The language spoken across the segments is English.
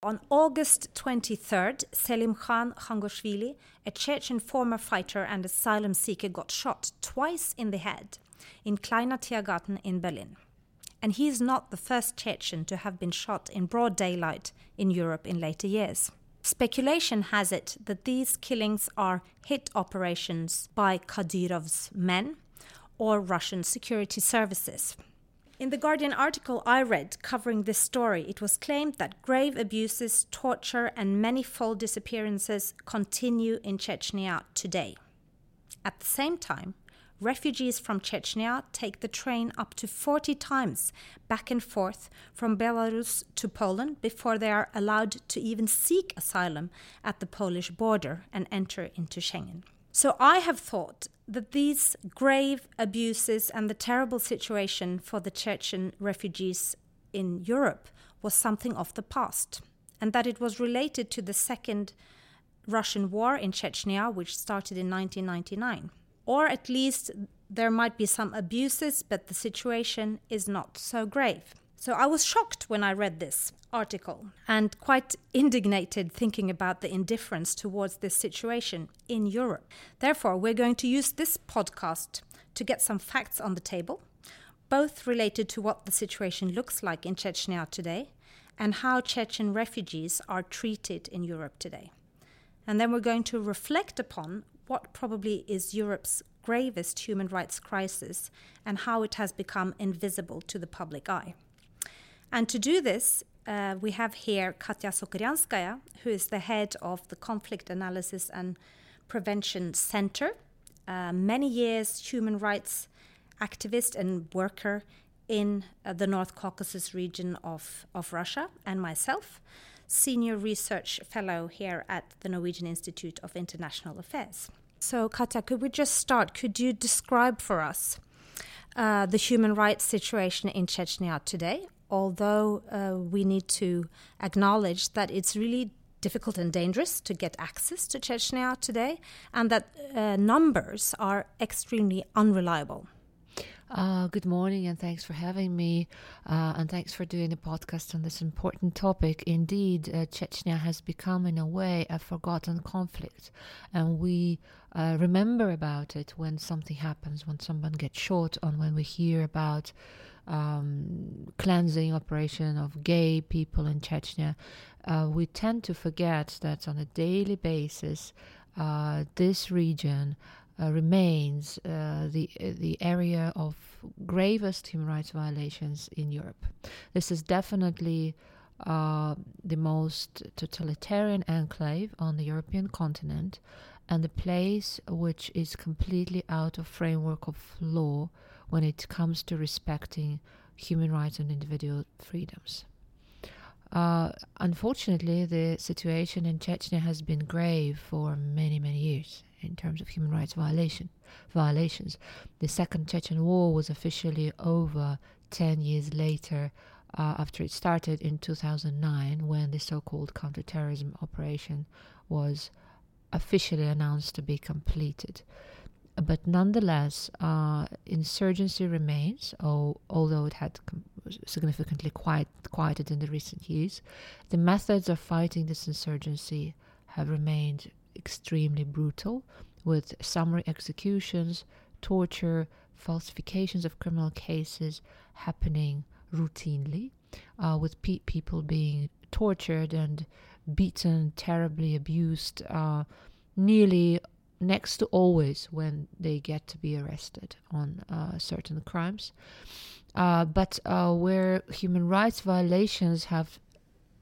On August 23rd, Zelimkhan Khangoshvili, a Chechen former fighter and asylum seeker, got shot twice in the head in Kleiner Tiergarten in Berlin. And he is not the first Chechen to have been shot in broad daylight in Europe in later years. Speculation has it that these killings are hit operations by Kadyrov's men or Russian security services. In the Guardian article I read covering this story, it was claimed that grave abuses, torture, and manifold disappearances continue in Chechnya today. At the same time, refugees from Chechnya take the train up to 40 times back and forth from Belarus to Poland before they are allowed to even seek asylum at the Polish border and enter into Schengen. So I have thought that these grave abuses and the terrible situation for the Chechen refugees in Europe was something of the past, and that it was related to the second Russian war in Chechnya, which started in 1999. Or at least there might be some abuses, but the situation is not so grave. So I was shocked when I read this article and quite indignated thinking about the indifference towards this situation in Europe. Therefore, we're going to use this podcast to get some facts on the table, both related to what the situation looks like in Chechnya today and how Chechen refugees are treated in Europe today. And then we're going to reflect upon what probably is Europe's gravest human rights crisis and how it has become invisible to the public eye. And to do this, uh, we have here Katya Sokirianskaia, who is the head of the Conflict Analysis and Prevention Center, uh, many years human rights activist and worker in uh, the North Caucasus region of, of Russia, and myself, senior research fellow here at the Norwegian Institute of International Affairs. So, Katya, could we just start? Could you describe for us uh, the human rights situation in Chechnya today although uh, we need to acknowledge that it's really difficult and dangerous to get access to Chechnya today, and that uh, numbers are extremely unreliable. Uh, good morning, and thanks for having me, uh, and thanks for doing a podcast on this important topic. Indeed, uh, Chechnya has become, in a way, a forgotten conflict, and we uh, remember about it when something happens, when someone gets shot, or when we hear about um, cleansing operation of gay people in Chechnya, uh, we tend to forget that on a daily basis, uh, this region uh, remains uh, the the area of gravest human rights violations in Europe. This is definitely uh, the most totalitarian enclave on the European continent, and the place which is completely out of framework of law when it comes to respecting human rights and individual freedoms. Uh, unfortunately, the situation in Chechnya has been grave for many, many years in terms of human rights violation violations. The Second Chechen War was officially over 10 years later uh, after it started in 2009 when the so-called counterterrorism operation was officially announced to be completed but nonetheless, uh, insurgency remains, although it had significantly quiet, quieted in the recent years. The methods of fighting this insurgency have remained extremely brutal, with summary executions, torture, falsifications of criminal cases happening routinely, uh, with pe- people being tortured and beaten, terribly abused, uh, nearly next to always when they get to be arrested on uh, certain crimes. Uh, but uh, where human rights violations have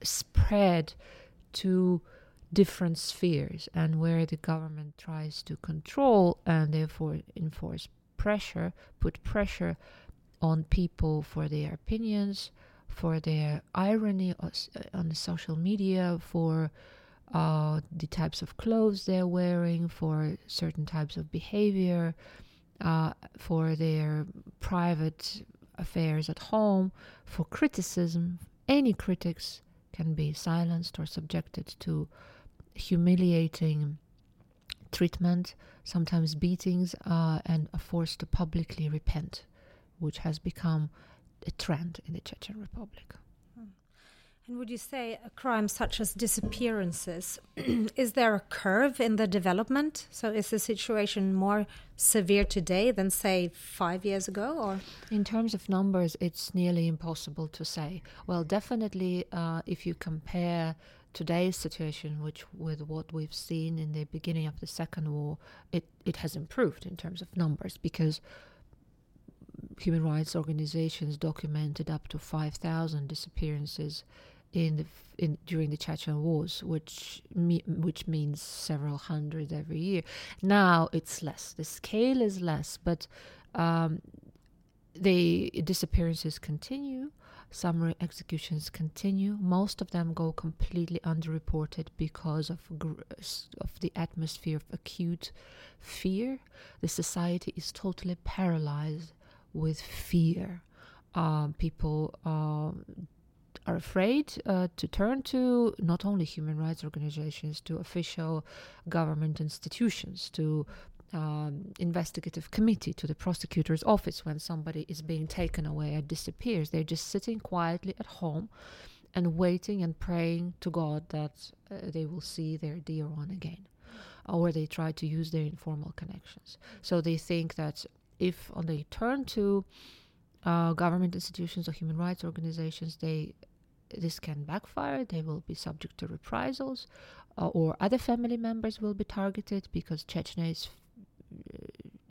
spread to different spheres and where the government tries to control and therefore enforce pressure, put pressure on people for their opinions, for their irony on the social media, for uh, the types of clothes they're wearing, for certain types of behavior, uh, for their private affairs at home, for criticism. Any critics can be silenced or subjected to humiliating treatment, sometimes beatings, uh, and are forced to publicly repent, which has become a trend in the Chechen Republic. And would you say a crime such as disappearances, is there a curve in the development? So is the situation more severe today than, say, five years ago? Or in terms of numbers, it's nearly impossible to say. Well, definitely, uh, if you compare today's situation, which with what we've seen in the beginning of the Second War, it it has improved in terms of numbers because human rights organizations documented up to 5,000 disappearances in the in during the Chechen wars, which me, which means several hundred every year. Now it's less. The scale is less, but um, the disappearances continue. Summary executions continue. Most of them go completely underreported because of of the atmosphere of acute fear. The society is totally paralyzed with fear. Um, people uh, are afraid uh, to turn to not only human rights organizations, to official government institutions, to um, investigative committee, to the prosecutor's office when somebody is being taken away or disappears. They're just sitting quietly at home and waiting and praying to God that uh, they will see their dear one again. Or they try to use their informal connections. So they think that if they turn to uh, government institutions or human rights organizations, they this can backfire. They will be subject to reprisals, uh, or other family members will be targeted because Chechnya is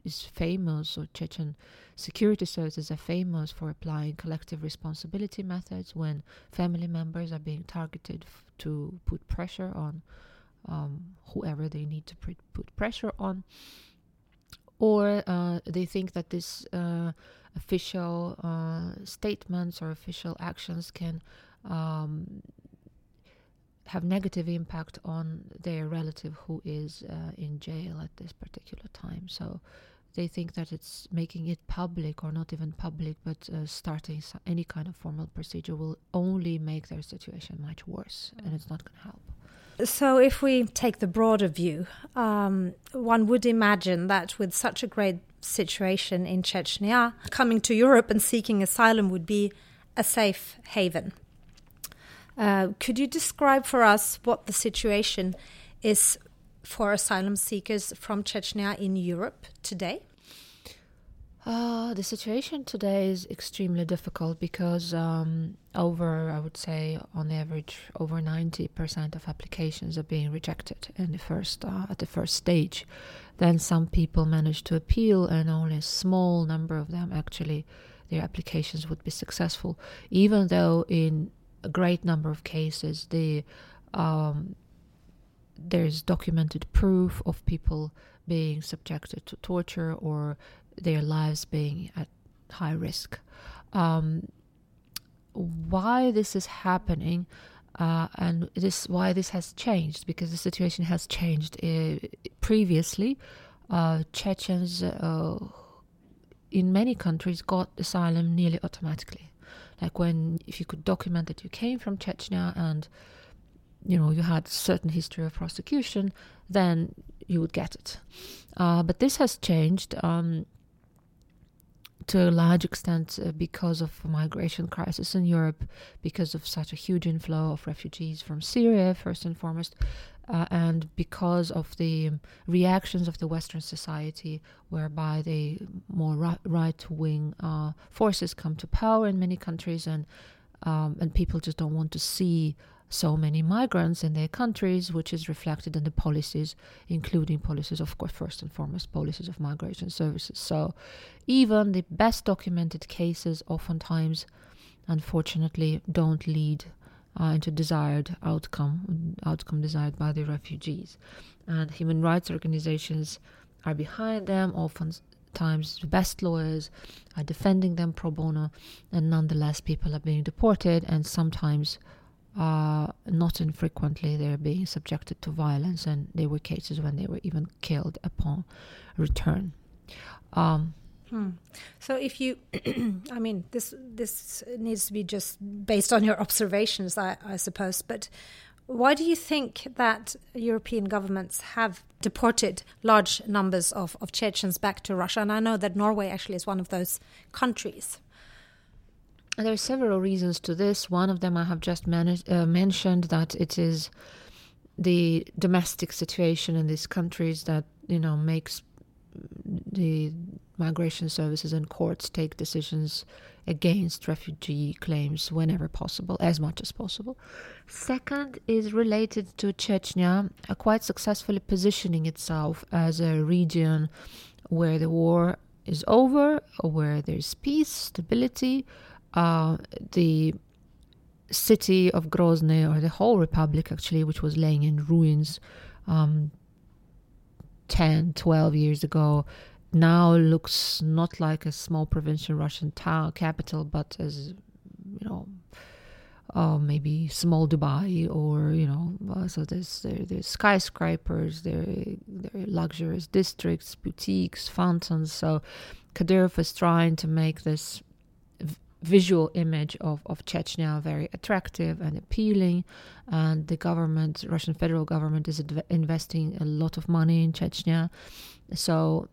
is famous, or Chechen security services are famous for applying collective responsibility methods when family members are being targeted f- to put pressure on um, whoever they need to pr- put pressure on. Or uh, they think that these uh, official uh, statements or official actions can um, have negative impact on their relative who is uh, in jail at this particular time. So they think that it's making it public or not even public, but uh, starting any kind of formal procedure will only make their situation much worse, and it's not going to help. So, if we take the broader view, um, one would imagine that with such a great situation in Chechnya, coming to Europe and seeking asylum would be a safe haven. Uh, could you describe for us what the situation is for asylum seekers from Chechnya in Europe today? Uh, the situation today is extremely difficult because um, over, I would say, on average, over ninety percent of applications are being rejected in the first uh, at the first stage. Then some people manage to appeal, and only a small number of them actually their applications would be successful. Even though in a great number of cases, the um, there's documented proof of people being subjected to torture or their lives being at high risk. Um, why this is happening, uh, and this why this has changed because the situation has changed. Uh, previously, uh, Chechens uh, in many countries got asylum nearly automatically like when if you could document that you came from Chechnya and you know you had certain history of prosecution, then you would get it. Uh, but this has changed. Um, to a large extent uh, because of migration crisis in Europe, because of such a huge inflow of refugees from Syria, first and foremost, uh, and because of the reactions of the Western society, whereby the more right wing uh, forces come to power in many countries, and um, and people just don't want to see so many migrants in their countries, which is reflected in the policies, including policies, of course, first and foremost, policies of migration services. So, even the best documented cases, oftentimes, unfortunately, don't lead uh, into desired outcome, outcome desired by the refugees. And human rights organizations are behind them, Oftentimes, the best lawyers are defending them pro bono, and nonetheless, people are being deported, and sometimes, uh, not infrequently, they're being subjected to violence, and there were cases when they were even killed upon return. Um, Hmm. So if you, I mean, this this needs to be just based on your observations, I, I, suppose. But why do you think that European governments have deported large numbers of, of Chechens back to Russia? And I know that Norway actually is one of those countries. There are several reasons to this. One of them I have just managed, uh, mentioned that it is the domestic situation in these countries that you know makes the migration services and courts take decisions against refugee claims whenever possible, as much as possible. Second is related to Chechnya, uh, quite successfully positioning itself as a region where the war is over, where there's peace, stability. Uh, the city of Grozny, or the whole republic actually, which was laying in ruins um, 10, 12 years ago, now looks not like a small provincial Russian town capital, but as you know, uh, maybe small Dubai, or you know, uh, so there's there, there's skyscrapers, there there are luxurious districts, boutiques, fountains. So Kadyrov is trying to make this visual image of, of Chechnya very attractive and appealing. And the government, Russian federal government, is adv- investing a lot of money in Chechnya. So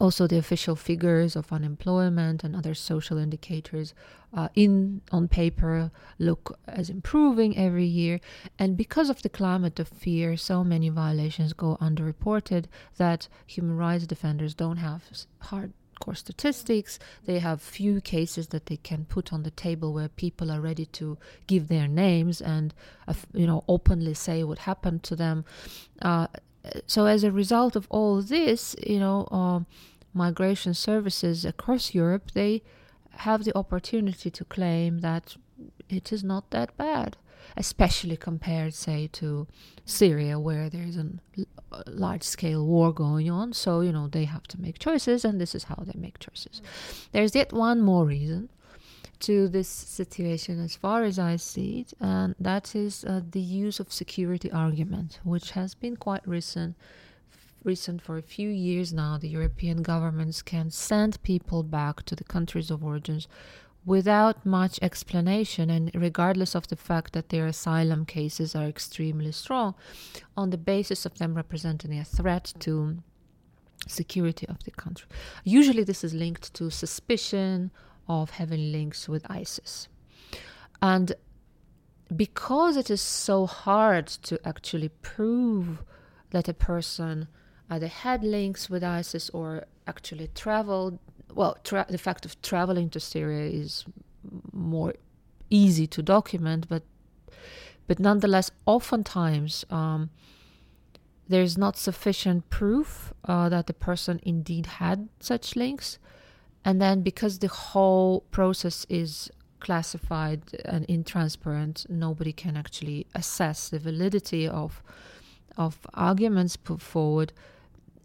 also the official figures of unemployment and other social indicators uh, in on paper look as improving every year and because of the climate of fear so many violations go underreported that human rights defenders don't have hard core statistics. They have few cases that they can put on the table where people are ready to give their names and, uh, you know, openly say what happened to them. Uh, so as a result of all this, you know, uh, migration services across Europe they have the opportunity to claim that it is not that bad especially compared, say, to Syria, where there is a large scale war going on. So, you know, they have to make choices, and this is how they make choices. There's yet one more reason to this situation, as far as I see it, and that is uh, the use of security argument, which has been quite recent. Recent for a few years now, the European governments can send people back to the countries of origins without much explanation and regardless of the fact that their asylum cases are extremely strong on the basis of them representing a threat to security of the country. Usually this is linked to suspicion of having links with isis. And because it is so hard to actually prove that a person either had links with isis or actually traveled well, tra- the fact of traveling to Syria is more easy to document, but but nonetheless, oftentimes um, there's not sufficient proof uh, that the person indeed had such links, and then because the whole process is classified and intransparent, nobody can actually assess the validity of of arguments put forward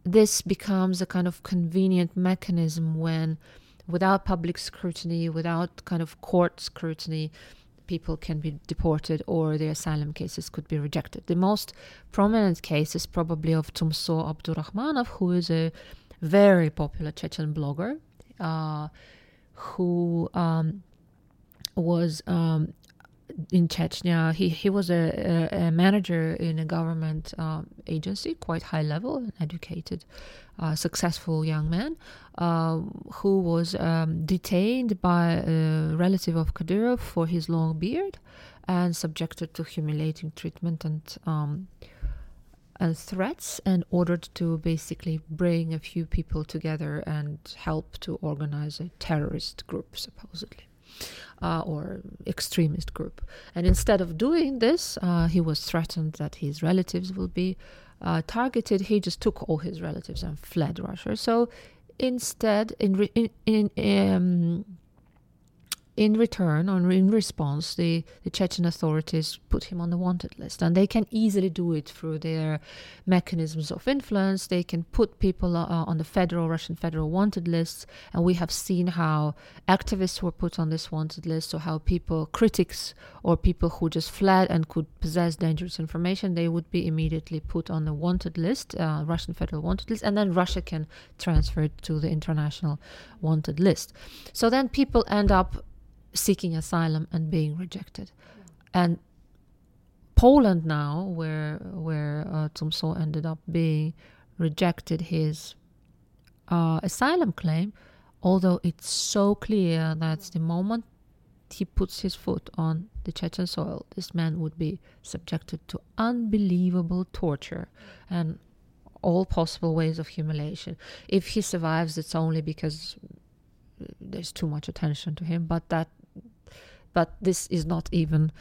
this becomes a kind of convenient mechanism when, without public scrutiny, without kind of court scrutiny, people can be deported or their asylum cases could be rejected. The most prominent case is probably of Tumso Abdurrahmanov, who is a very popular Chechen blogger uh, who um, was um, in Chechnya. He he was a, a, a manager in a government um, agency, quite high level, educated, uh, successful young man, uh, who was um, detained by a relative of Kadyrov for his long beard, and subjected to humiliating treatment and. Um, and threats, and ordered to basically bring a few people together and help to organize a terrorist group, supposedly uh, or extremist group. And instead of doing this, uh, he was threatened that his relatives will be uh, targeted. He just took all his relatives and fled Russia. So instead, in, re- in, in um, in return or in response, the, the Chechen authorities put him on the wanted list. And they can easily do it through their mechanisms of influence. They can put people uh, on the federal, Russian federal wanted lists. And we have seen how activists were put on this wanted list, or how people, critics, or people who just fled and could possess dangerous information, they would be immediately put on the wanted list, uh, Russian federal wanted list. And then Russia can transfer it to the international wanted list. So then people end up seeking asylum and being rejected. And Poland now, where where uh, Tumso ended up being rejected his uh, asylum claim, although it's so clear that the moment he puts his foot on the Chechen soil, this man would be subjected to unbelievable torture and all possible ways of humiliation. If he survives, it's only because there's too much attention to him, but that but this is not even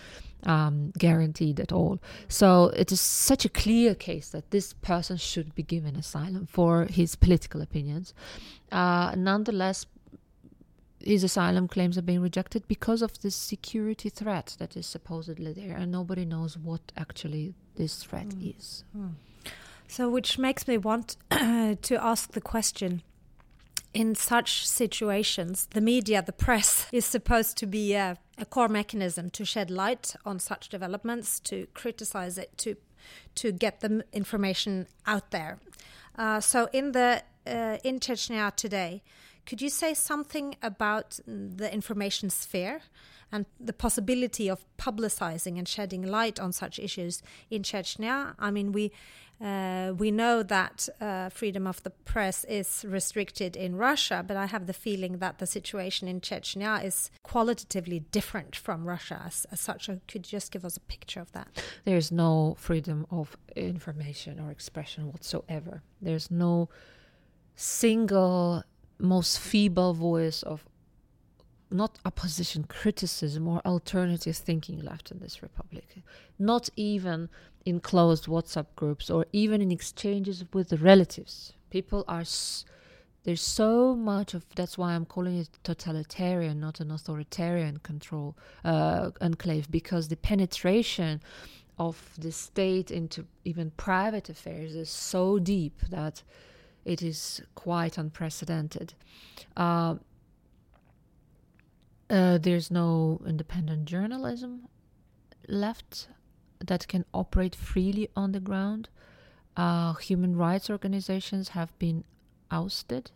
um, guaranteed at all. So it is such a clear case that this person should be given asylum for his political opinions. Uh, nonetheless, his asylum claims are being rejected because of this security threat that is supposedly there, and nobody knows what actually this threat mm. is. Mm. So, which makes me want to ask the question in such situations, the media, the press, is supposed to be a, a, core mechanism to shed light on such developments, to criticize it, to to get the information out there. Uh, so, in the uh, in Chechnya today, could you say something about the information sphere and the possibility of publicizing and shedding light on such issues in Chechnya? I mean, we uh, we know that uh, freedom of the press is restricted in Russia, but I have the feeling that the situation in Chechnya is qualitatively different from Russia as, as such. Could you just give us a picture of that? There's no freedom of information or expression whatsoever. There's no single most feeble voice of not opposition criticism or alternative thinking left in this republic. Not even in closed whatsapp groups or even in exchanges with the relatives. People are s- there's so much of that's why i'm calling it totalitarian not an authoritarian control uh, enclave because the penetration of the state into even private affairs is so deep that it is quite unprecedented. Uh, uh, there's no independent journalism left that can operate freely on the ground. Uh, human rights organizations have been ousted.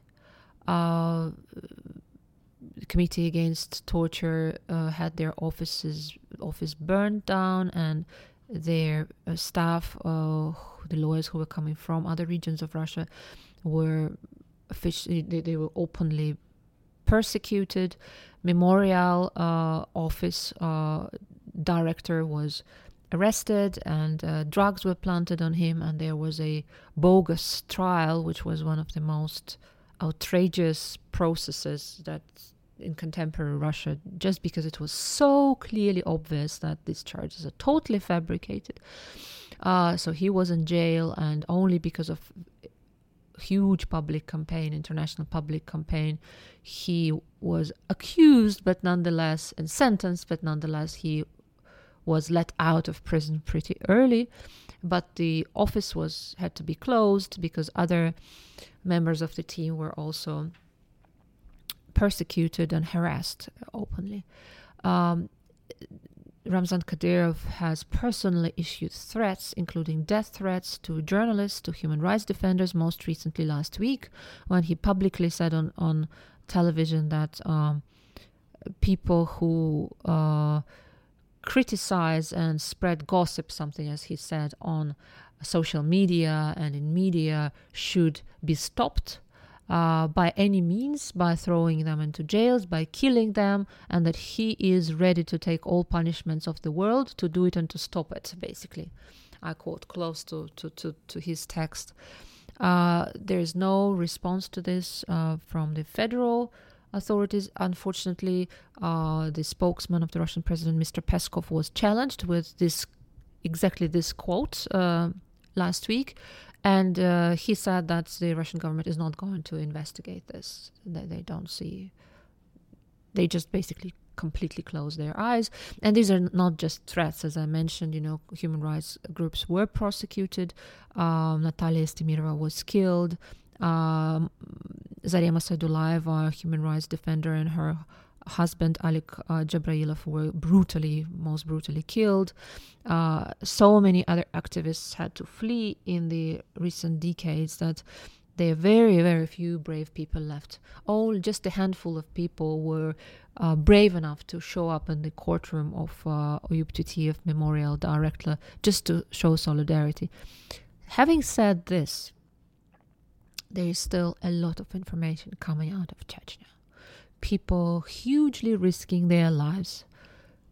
Uh, the Committee Against Torture uh, had their offices office burned down, and their uh, staff, uh, the lawyers who were coming from other regions of Russia, were officially they, were openly persecuted. Memorial uh, office uh, director was arrested, and uh, drugs were planted on him, and there was a bogus trial, which was one of the most outrageous processes that in contemporary Russia, just because it was so clearly obvious that these charges are totally fabricated. Uh, so he was in jail, and only because of huge public campaign, international public campaign. He was accused, but nonetheless, and sentenced, but nonetheless, he was let out of prison pretty early. But the office was had to be closed because other members of the team were also persecuted and harassed openly. Um, Ramzan Kadyrov has personally issued threats, including death threats to journalists, to human rights defenders, most recently last week, when he publicly said on, on television that um, people who uh, criticize and spread gossip, something as he said, on social media and in media should be stopped uh, by any means, by throwing them into jails, by killing them, and that he is ready to take all punishments of the world to do it and to stop it, basically. I quote close to, to, to, to his text. Uh, there is no response to this uh, from the federal authorities. Unfortunately, uh, the spokesman of the Russian president, Mr. Peskov, was challenged with this exactly this quote uh, last week, and uh, he said that the Russian government is not going to investigate this. That they don't see. They just basically completely close their eyes. And these are not just threats, as I mentioned. You know, human rights groups were prosecuted. Um, Natalia Estemirova was killed. Um, Zarema a human rights defender, and her husband Alik uh, Jabrailov were brutally, most brutally killed. Uh, so many other activists had to flee in the recent decades that there are very, very few brave people left. All just a handful of people were uh, brave enough to show up in the courtroom of uh, Oyub Memorial directly just to show solidarity. Having said this, there is still a lot of information coming out of Chechnya people hugely risking their lives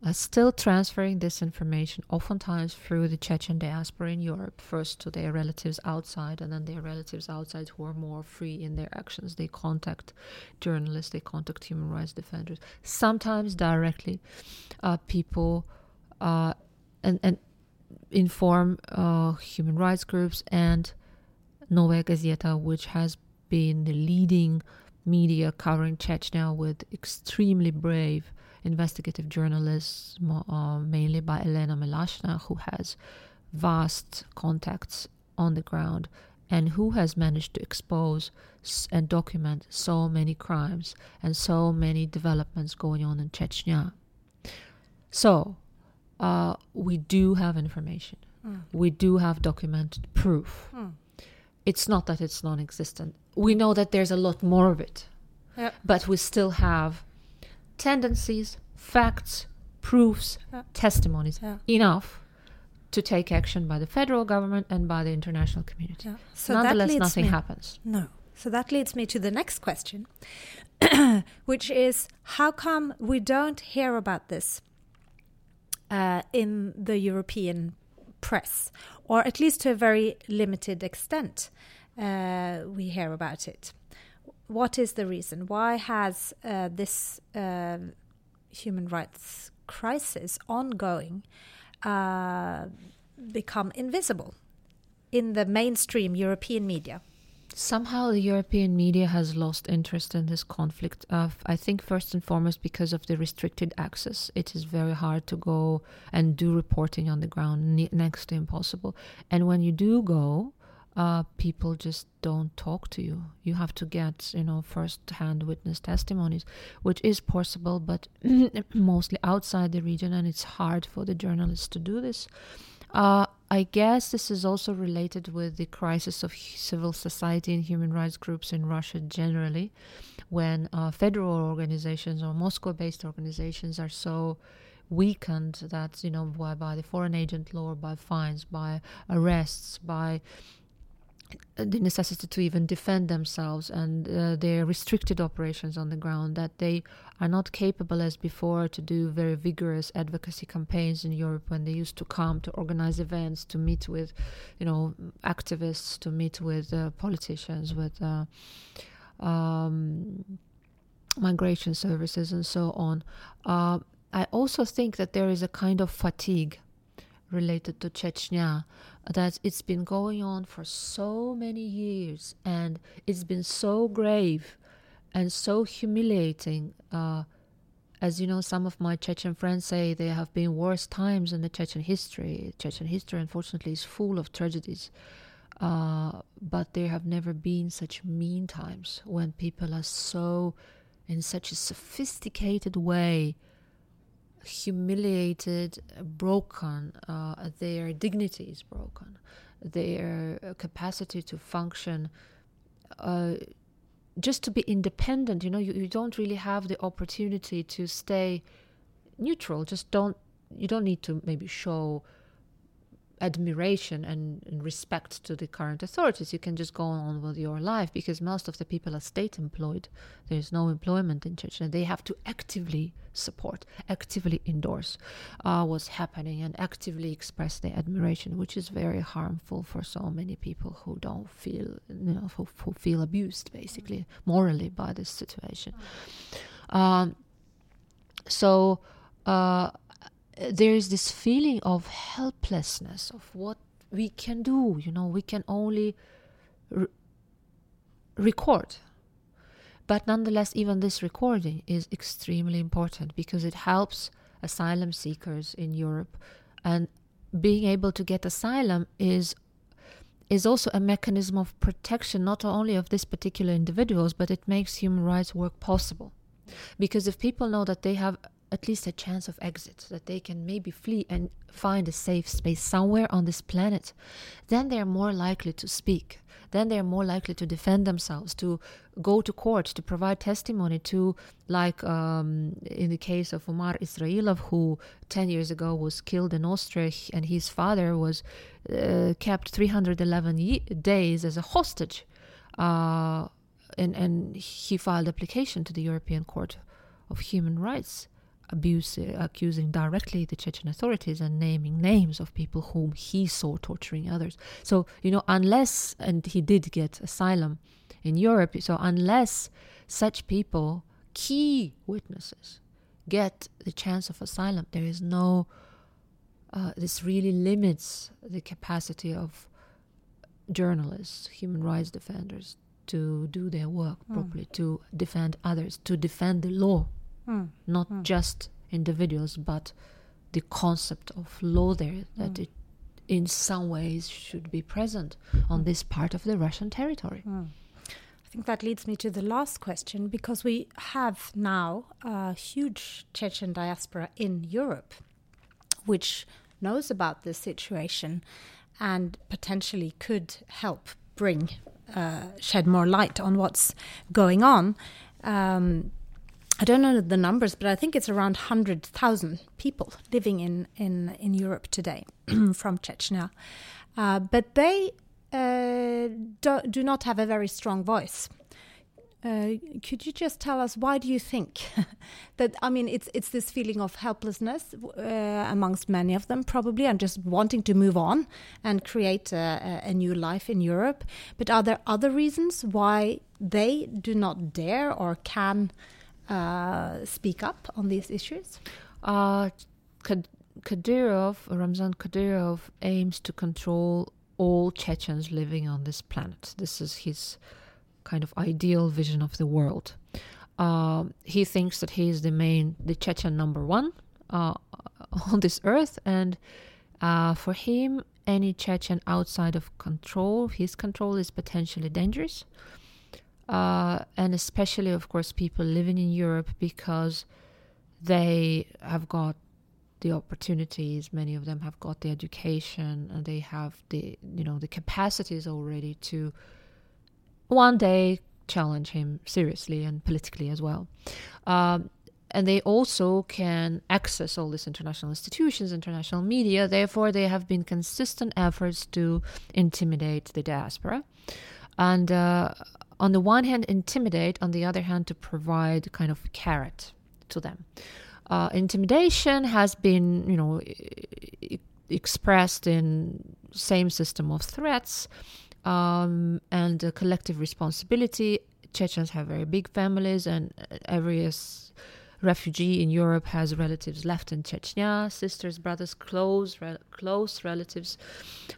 are still transferring this information, oftentimes through the Chechen diaspora in Europe, first to their relatives outside, and then their relatives outside who are more free in their actions. They contact journalists, they contact human rights defenders, sometimes directly. Uh, people uh, and, and inform uh, human rights groups and Novaya Gazeta, which has been the leading media covering Chechnya with extremely brave investigative journalists, uh, mainly by Elena Milashina, who has vast contacts on the ground and who has managed to expose and document so many crimes and so many developments going on in Chechnya. So, uh, we do have information. Mm. We do have documented proof. Mm. It's not that it's non existent. We know that there's a lot more of it. But we still have tendencies, facts, proofs, yeah. testimonies yeah. enough to take action by the federal government and by the international community. Yeah. So Nonetheless, nothing me, happens. No. So that leads me to the next question, which is how come we don't hear about this uh, in the European press, or at least to a very limited extent? Uh, we hear about it. What is the reason? Why has uh, this uh, human rights crisis ongoing uh, become invisible in the mainstream European media? Somehow the European media has lost interest in this conflict. Of, I think first and foremost because of the restricted access. It is very hard to go and do reporting on the ground, ne- next to impossible. And when you do go, uh, people just don't talk to you. You have to get, you know, first-hand witness testimonies, which is possible, but mostly outside the region, and it's hard for the journalists to do this. Uh, I guess this is also related with the crisis of civil society and human rights groups in Russia generally, when uh, federal organizations or Moscow-based organizations are so weakened that you know by, by the foreign agent law, by fines, by arrests, by the necessity to even defend themselves and uh, their restricted operations on the ground that they are not capable as before to do very vigorous advocacy campaigns in Europe when they used to come to organize events to meet with you know activists to meet with uh, politicians with uh, um, migration services and so on. Uh, I also think that there is a kind of fatigue related to Chechnya that it's been going on for so many years and it's been so grave and so humiliating. Uh, as you know, some of my Chechen friends say there have been worse times in the Chechen history. Chechen history, unfortunately, is full of tragedies. Uh, but there have never been such mean times when people are so, in such a sophisticated way, humiliated, broken, uh, their dignity is broken, their capacity to function, uh, just to be independent. You know, you, you don't really have the opportunity to stay neutral. Just don't. You don't need to maybe show admiration and, and, respect to the current authorities. You can just go on with your life because most of the people are state employed. There's no employment in Chechnya. They have to actively support, actively endorse uh, what's happening and actively express their admiration, which is very harmful for so many people who don't feel, you know, who, who feel abused basically morally by this situation. Um, so. Uh, there is this feeling of helplessness of what we can do you know we can only re- record. But nonetheless even this recording is extremely important because it helps asylum seekers in Europe. And being able to get asylum is is also a mechanism of protection not only of this particular individuals but it makes human rights work possible. Because if people know that they have at least a chance of exit, that they can maybe flee and find a safe space somewhere on this planet, then they are more likely to speak. Then they are more likely to defend themselves, to go to court, to provide testimony to, like um, in the case of Omar Israilov, who 10 years ago was killed in Austria, and his father was uh, kept 311 ye- days as a hostage. Uh, and, and he filed application to the European Court of Human Rights abuse, uh, accusing directly the Chechen authorities and naming names of people whom he saw torturing others. So, you know, unless, and he did get asylum in Europe, so unless such people, key witnesses, get the chance of asylum, there is no, uh, this really limits the capacity of journalists, human rights defenders to do their work mm. properly, to defend others, to defend the law, mm. not mm. just individuals, but the concept of law there that it in some ways should be present on this part of the Russian territory. I think that leads me to the last question because we have now a huge Chechen diaspora in Europe, which knows about this situation and potentially could help bring uh, shed more light on what's going on. Um, I don't know the numbers, but I think it's around 100,000 people living in, in, in Europe today from Chechnya. Uh, but they uh, do, do, not have a very strong voice. Uh, could you just tell us why do you think that? I mean, it's it's this feeling of helplessness uh, amongst many of them, probably, and just wanting to move on and create a, a, new life in Europe. But are there other reasons why they do not dare or can uh, speak up on these issues? Uh, Kadyrov, Ramzan Kadyrov, aims to control all Chechens living on this planet. This is his kind of ideal vision of the world. Uh, he thinks that he is the main, the Chechen number one uh, on this earth, and uh, for him, any Chechen outside of control, his control, is potentially dangerous. Uh, and especially, of course, people living in Europe because they have got the opportunities. Many of them have got the education, and they have the you know the capacities already to one day challenge him seriously and politically as well. Um, and they also can access all these international institutions, international media. Therefore, there have been consistent efforts to intimidate the diaspora. And uh, on the one hand, intimidate, on the other hand, to provide kind of carrot to them. Uh, intimidation has been, you know, expressed in same system of threats um, and collective responsibility. Chechens have very big families, and every refugee in Europe has relatives left in Chechnya, sisters, brothers, close, re- close relatives.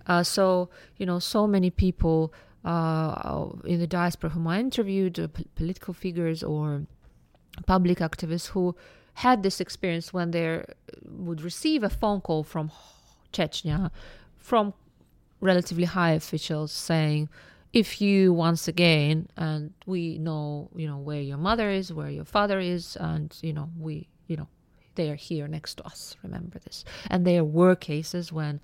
Uh, so you know, so many people uh, in the diaspora whom I interviewed, uh, p- political figures or public activists who had this experience when they would receive a phone call from Chechnya from relatively high officials saying, if you once again, and we know, you know, where your mother is, where your father is, and, you know, we, you know, they are here next to us. Remember this. And there were cases when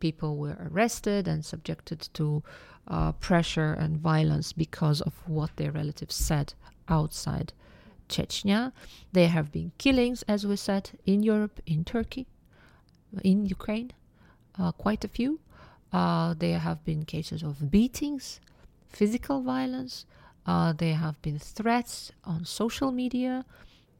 people were arrested and subjected to uh, pressure and violence because of what their relatives said outside Chechnya. There have been killings, as we said, in Europe, in Turkey, in Ukraine, uh, quite a few. Uh, there have been cases of beatings, physical violence. Uh, there have been threats on social media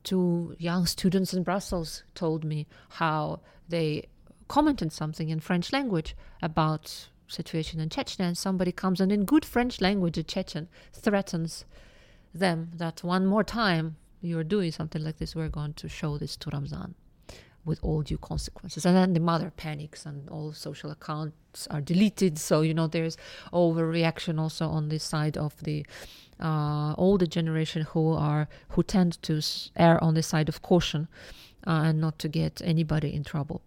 to young students in Brussels told me how they commented something in French language about situation in Chechnya and somebody comes and in good French language a Chechen threatens them that one more time you're doing something like this we're going to show this to Ramzan with all due consequences. And then the mother panics and all social accounts are deleted. So, you know, there's overreaction also on the side of the uh, older generation who are who tend to err on the side of caution uh, and not to get anybody in trouble.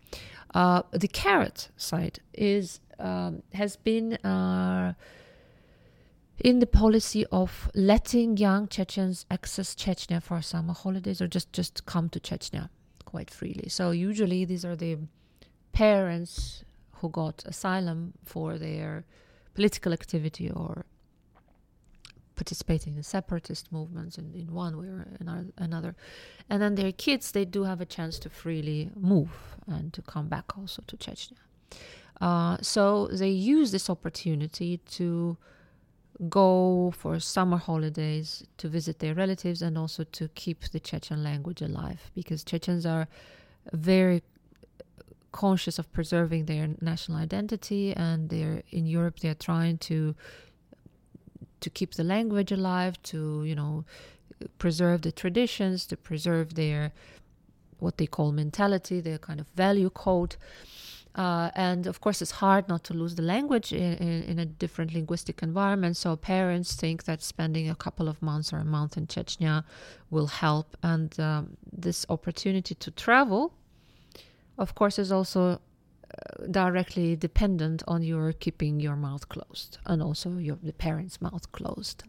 Uh, the carrot side is um, has been uh, in the policy of letting young Chechens access Chechnya for summer holidays or just just come to Chechnya quite freely. So usually these are the parents who got asylum for their political activity or participating in separatist movements in, in one way or another. And then their kids, they do have a chance to freely move and to come back also to Chechnya. Uh, so they use this opportunity to go for summer holidays to visit their relatives and also to keep the Chechen language alive because Chechens are very conscious of preserving their national identity and they're in Europe they're trying to to keep the language alive to you know preserve the traditions to preserve their what they call mentality their kind of value code uh, and of course, it's hard not to lose the language in, in, in, a different linguistic environment. So parents think that spending a couple of months or a month in Chechnya will help. And um, this opportunity to travel, of course, is also uh, directly dependent on your keeping your mouth closed and also your the parents' mouth closed.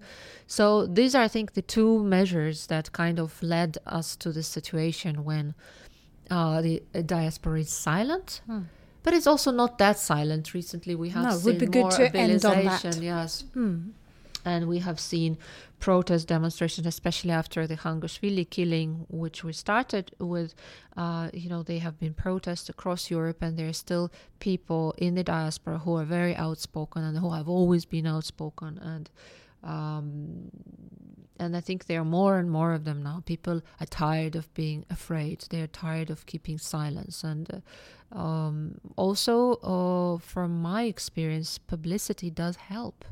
So these are, I think, the two measures that kind of led us to this situation when uh, the diaspora is silent. Hmm but it's also not that silent. Recently, we have no, seen would be more good to end on that. Yes. Hmm. And we have seen protest demonstrations, especially after the Khangoshvili killing, which we started with. Uh, you know, they have been protests across Europe, and there are still people in the diaspora who are very outspoken and who have always been outspoken. And um, and I think there are more and more of them now. People are tired of being afraid. They are tired of keeping silence. And uh, um, also, uh, from my experience, publicity does help.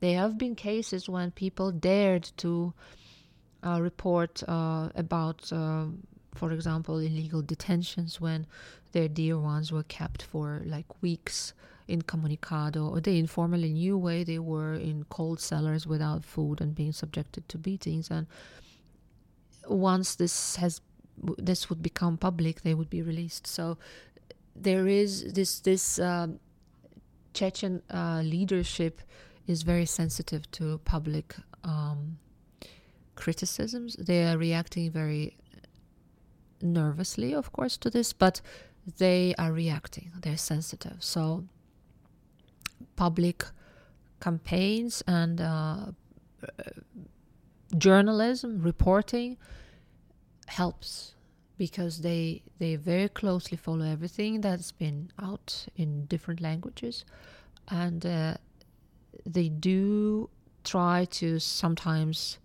There have been cases when people dared to uh, report uh, about, uh, for example, illegal detentions when their dear ones were kept for like weeks incommunicado, or they informally knew where they were in cold cellars without food and being subjected to beatings. And once this has this would become public, they would be released. So there is this this um, Chechen uh, leadership is very sensitive to public um, criticisms. They are reacting very nervously, of course, to this, but they are reacting. They're sensitive. So public campaigns and uh, journalism reporting helps because they they very closely follow everything that's been out in different languages. And uh, they do try to sometimes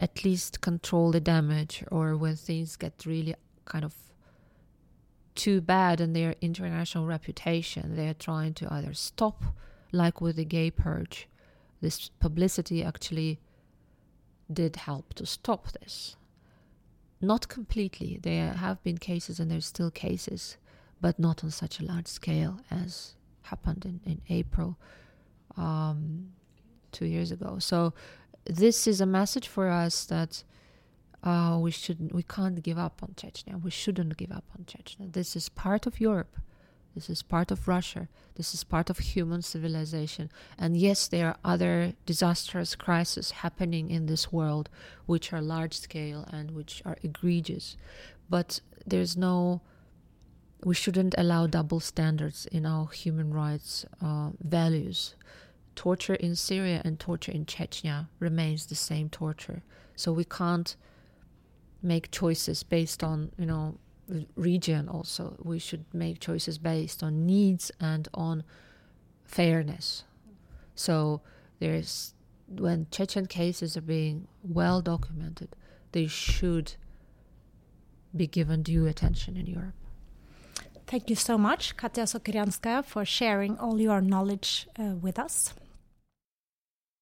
at least control the damage or when things get really kind of too bad in their international reputation. They're trying to either stop, like with the gay purge. This publicity actually did help to stop this. Not completely. There have been cases, and there's still cases, but not on such a large scale as happened in, in April um, two years ago. So, this is a message for us that uh, we shouldn't, we can't give up on Chechnya. We shouldn't give up on Chechnya. This is part of Europe. This is part of Russia. This is part of human civilization. And yes, there are other disastrous crises happening in this world, which are large scale and which are egregious. But there's no, we shouldn't allow double standards in our human rights uh, values. Torture in Syria and torture in Chechnya remains the same torture. So we can't make choices based on you know region also. We should make choices based on needs and on fairness. So there's when chechen cases are being well documented they should be given due attention in europe. Thank you so much katya sokirianskaia for sharing all your knowledge uh, with us